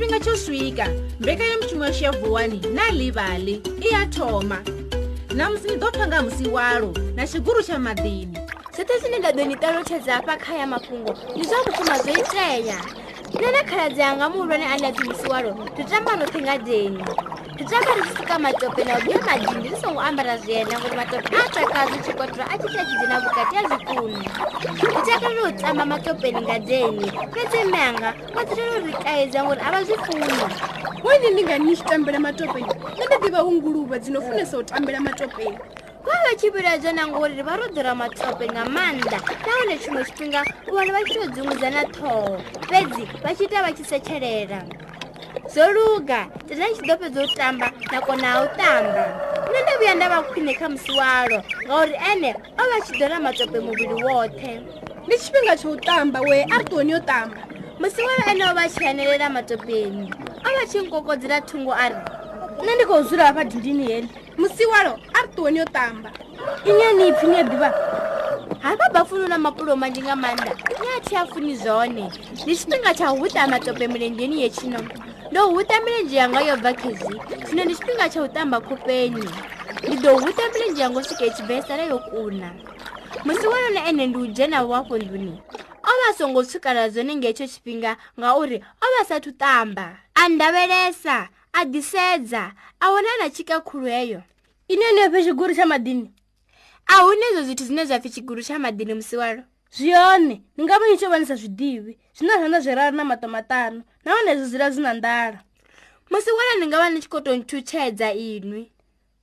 tshifhinga tsho swika mbekanyamushumo ya shiavuwani na livale i ya thoma namusi ni ḓo phanga musi walo na tshiguru tsha maḓini zwoṱhe zwine nda ḓo ni ṱalutshedza afha kha ya mafhungo ndi zwa vhukuma zwo itea nṋe na khaladzi yanga muhulwane ane a ḓi musi walo ri tamba noṱhe ngadeni ritava risika matope naudio madini risouambara zviena kuti matope atakazi chikotora achitakidzina vukati yazvikunu ritaka rinotamba matopeni ngadeni petemanga kwatiriroritaidza nguri ava zvifuni wene ndinganishitambira matopeni nandadiva unguruva dzinofunisa kutambira matopeni vava chipiraidzo nanguri rivarodzora matope ngamanda naone chimwe chipinga kuvanhu vachitodzungudza natoo pedzi vachiita vachisecherera zo luga tenda ni tshi ḓo fhedza u tamba nakona ha u tamba nṋe ndo vhuya nda vha khwine kha musi walo ngauri ene o vha tshi ḓola matope muvhili woṱhe ndi tshifhinga tsho u tamba we a ri ṱuwoni yo tamba musi walo ene o vha tshi hanelela matopeni o vha tshi nkokodzela thungo a ri nṋe ndi khou dzula hafha dindini heli musi walo a ri ṱuwoni yo tamba inye ni pfhi ni a ḓivha ha baba funo na mapulo manzhi nga maanḓa ni a thi a funi zwone ndi tshifhinga tsha u huta matope milenjeni yetshinoma ndo huta milenje yanga yo bva khezi zwino ndi tshifhinga tsha u tamba khupeni ndi ḓo huta milenje yanga swike tshibvesala yo kuna musi wonona ene ndi u dzhenavo wafho nduni o vha songo tswikala zwone nge tsho tshifhinga ngauri o vha sathu tamba a ndavhelesa a ḓisedza a wona na tshika khulu heyo ine ndi yo fhe tshiguru tsha madini a hune izo zwithu zwine zwa pfi tshiguru tsha madini musi walo zviyone ni nga vanyi chovanisa zwi divi zwi na zhanda zwiraru na matomatano na wane zwi zila zwi na ndala musi wana ni nga va ni chikoto ntchuchedza inwi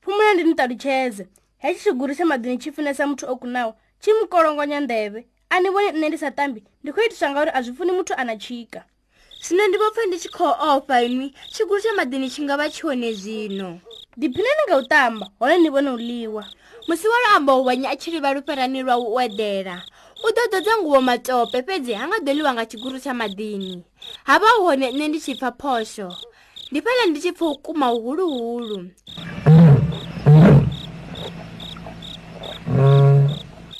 pfumula ndi ni talutcheze hetxi xiguri xa madini chi funesa muthu okunawa chi mukolongonya ndeve a ni voni nne ndi sa tambi ndi khu itiswa ngauri a zwi funi muthu a na chika zwino ndi vo pfa ndi tshi khou ofa inwi xiguri xa madini chi nga va chione zino diphina ni nga wu tamba hone ni vone wu liwa musi wa lo amba wu wanya a chi rivalufarani lwa wu wedela u ḓo dodza nguwo matope fhedzi ha nga ḓoliwa nga tshiguru tsha maḓini ha vha hone nṋe ndi tshi pfa phosho ndi fhela ndi tshi pfa u kuma huluhulu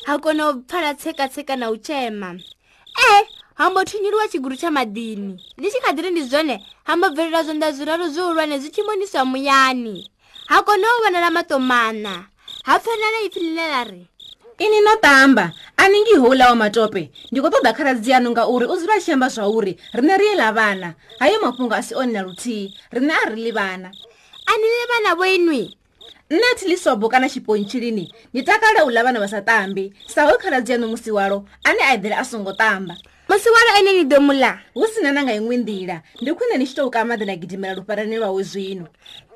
ha kona u pfala tsekatseka na u tshema e eh, hambo thunyuliwa tshiguru tsha maḓini ndi tshi kha ḓiri ndi zwone hambo bvelela zwonda zwiraru zwihulwane zwi tshi moniswa muyani ha kona u vhonala matomana ha pfanela ipfi ḽine ḽa ri ini no tamba aningi ho ulawa matope ndikotoda kharadziyano nga uri uziva xiamba zva uri rine riyela vana hayo mafungo asi one na rutii rine a ri li vana anile vana voinwi nne tilisobo kana xiponchilini ni takala ula vana va sa tambi sahoyi kharadziyano musi walo ane a edhela a songo tamba musi walo ene ni domula wu sina nanga yin'we ndila ndi khwine ni xitouka madi na gidimela lufarani lwawe zwino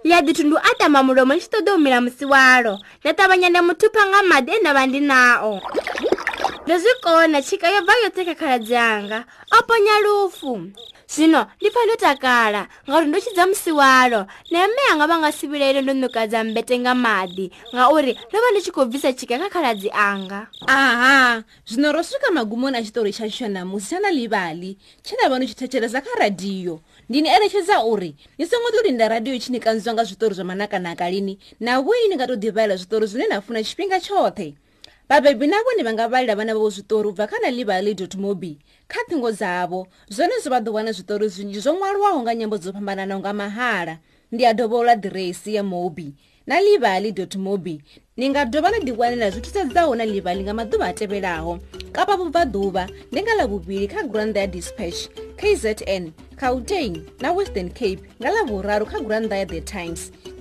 ya dithundu a tamba mulomo ni xitodo humila musi walo na tavanyana muthupha nga madi enava ndi nao ndo zwi kona tshika yo bva yoṱheka khala dzanga o ponya lufu zwino ndi pfha ndo takala ngauri ndo tshidza musiwalo na mme anga vha nga si vhilaile ndo ṋukadza mbete nga maḓi ngauri ndo vha ndi tshi khou bvisa tshika kha khaladzi anga aha zwino ro swika magumoni a tshitori tsha tsho namusi tsha na livali tshe nda vha ndi tshi thetshelesa kha radiyo ndi ni eletshedza uri ni songo to linda radiyo tshi ni kanziwa nga zwitori zwa manakanaka lini na vhoi ni nga to ḓivhaela zwitori zwine na funa tshifhinga tshoṱhe vabebi na vone va nga valela vana vavo zwitori u bva kha na livaly mobi kha thingo dzavo zwone zwi vha ḓo wana zwitori zwinzhi zwo ṅwaliwaho nga nyambo dzo fhambananaho nga mahala ndi a dovhola diresi ya mobi na livaly mobi ni nga dovha na ḓiwanela zwi thusedzaho na livaly nga maḓuvha a tevhelaho kapa vubvaḓuvha ndi nga ḽavuvili kha granda ya dispatch kzn cautain na western cape nga ḽavuraru kha granda ya the times